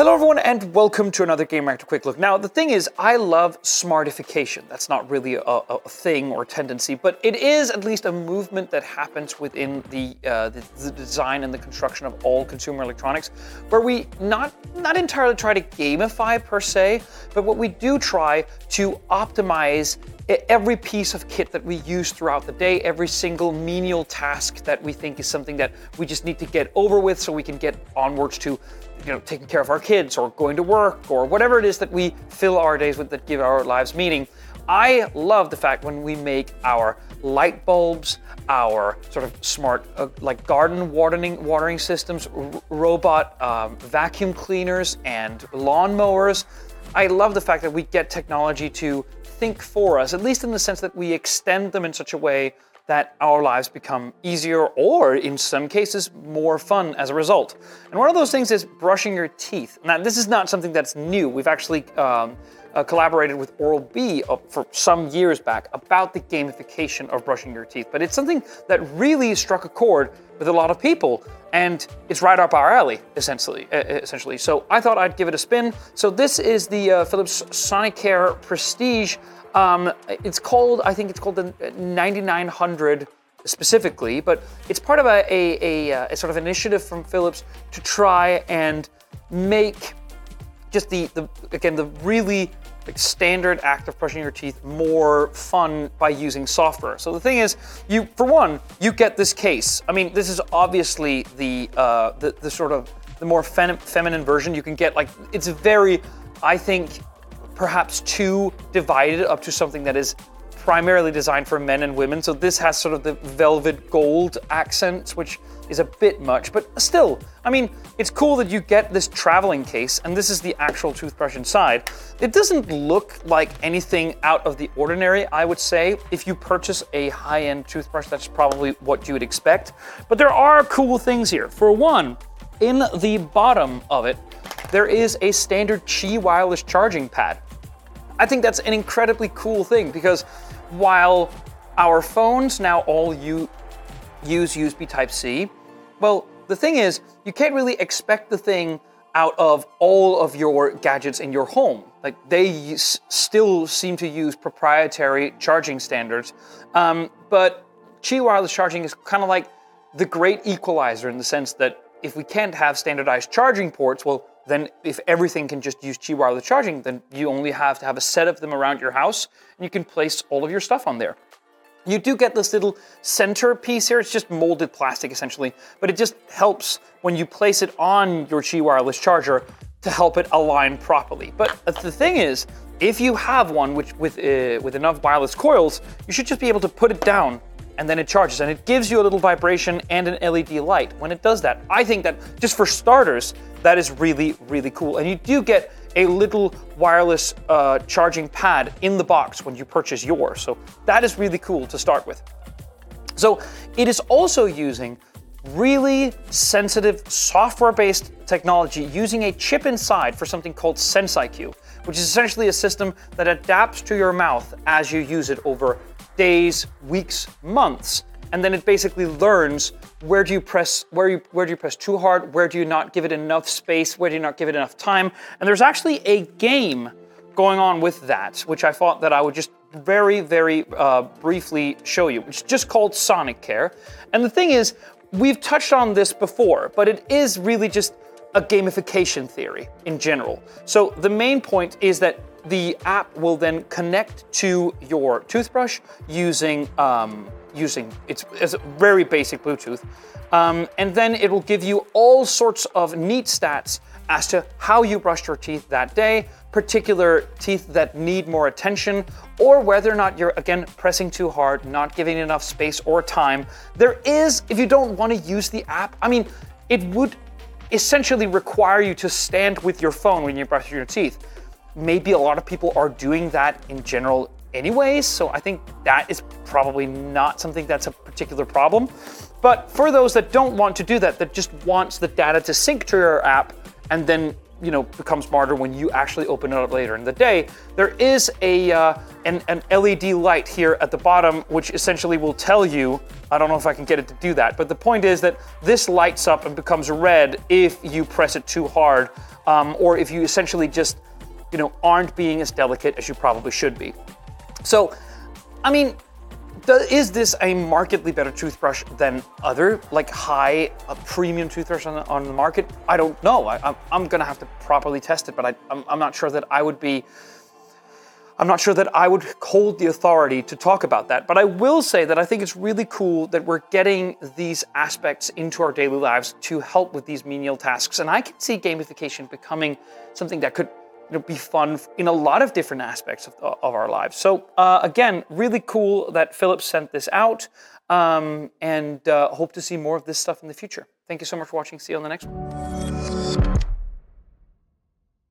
Hello, everyone, and welcome to another Gamereactor Quick Look. Now, the thing is, I love smartification. That's not really a, a, thing or tendency, but it is at least a movement that happens within the, uh, the, the design and the construction of all consumer electronics, where we not not entirely try to gamify per se, but what we do try to optimize every piece of kit that we use throughout the day, every single menial task that we think is something that we just need to get over with so we can get onwards to you know, taking care of our kids or going to work or whatever it is that we fill our days with that give our lives meaning. I love the fact when we make our light bulbs, our sort of smart uh, like garden watering watering systems, r- robot um, vacuum cleaners, and lawnmowers. I love the fact that we get technology to think for us, at least in the sense that we extend them in such a way that our lives become easier or, in some cases, more fun as a result. And one of those things is brushing your teeth. Now, this is not something that's new. We've actually um, uh, collaborated with Oral B uh, for some years back about the gamification of brushing your teeth. But it's something that really struck a chord with a lot of people, and it's right up our alley, essentially. Essentially, so I thought I'd give it a spin. So this is the uh, Philips Sonicare Prestige. Um, it's called, I think it's called the 9900 specifically, but it's part of a, a, a, a, sort of initiative from Philips to try and make just the, the again the really like standard act of brushing your teeth more fun by using software. So the thing is, you for one, you get this case. I mean, this is obviously the uh, the, the sort of the more fem- feminine version. You can get like it's very, I think, perhaps too divided up to something that is primarily designed for men and women. So this has sort of the velvet gold accents, which is a bit much, but still, I mean, it's cool that you get this traveling case, and this is the actual toothbrush inside. It doesn't look like anything out of the ordinary, I would say. If you purchase a high end toothbrush, that's probably what you would expect. But there are cool things here. For one, in the bottom of it, there is a standard Qi wireless charging pad. I think that's an incredibly cool thing because while our phones now all use USB Type C, well, the thing is, you can't really expect the thing out of all of your gadgets in your home. Like they still seem to use proprietary charging standards, um, but Qi wireless charging is kind of like the great equalizer in the sense that if we can't have standardized charging ports, well, then if everything can just use Qi wireless charging, then you only have to have a set of them around your house and you can place all of your stuff on there. You do get this little center piece here. It's just molded plastic essentially, but it just helps when you place it on your Qi wireless charger to help it align properly. But the thing is, if you have one which with uh, with enough wireless coils, you should just be able to put it down and then it charges and it gives you a little vibration and an LED light when it does that. I think that just for starters, that is really, really cool. And you do get a little wireless uh, charging pad in the box when you purchase yours. So that is really cool to start with. So it is also using really sensitive software based technology using a chip inside for something called SenseIQ, which is essentially a system that adapts to your mouth as you use it over days, weeks, months, and then it basically learns where do you press where you where do you press too hard, where do you not give it enough space, where do you not give it enough time. And there's actually a game going on with that, which I thought that I would just very very uh, briefly show you. It's just called Sonicare, and the thing is, we've touched on this before, but it is really just a gamification theory in general. So the main point is that the app will then connect to your toothbrush using um, using it's, it's very basic Bluetooth, um, and then it will give you all sorts of neat stats as to how you brushed your teeth that day, particular teeth that need more attention, or whether or not you're again pressing too hard, not giving enough space or time. There is, if you don't want to use the app, I mean, it would essentially require you to stand with your phone when you brush your teeth maybe a lot of people are doing that in general anyways, so I think that is probably not something that's a particular problem. But for those that don't want to do that, that just wants the data to sync to your app and then you know become smarter when you actually open it up later in the day. There is a uh, an, an LED light here at the bottom, which essentially will tell you. I don't know if I can get it to do that, but the point is that this lights up and becomes red if you press it too hard, um, or if you essentially just you know aren't being as delicate as you probably should be. So, I mean, is this a markedly better toothbrush than other like high uh, premium toothbrush on the, on the market? I don't know. I, am I'm gonna have to properly test it, but I, I'm, I'm not sure that I would be. I'm not sure that I would hold the authority to talk about that, but I will say that I think it's really cool that we're getting these aspects into our daily lives to help with these menial tasks. And I can see gamification becoming something that could know, be fun in a lot of different aspects of, of our lives. So uh, again, really cool that Philips sent this out, um, and uh, hope to see more of this stuff in the future. Thank you so much for watching. See you on the next one.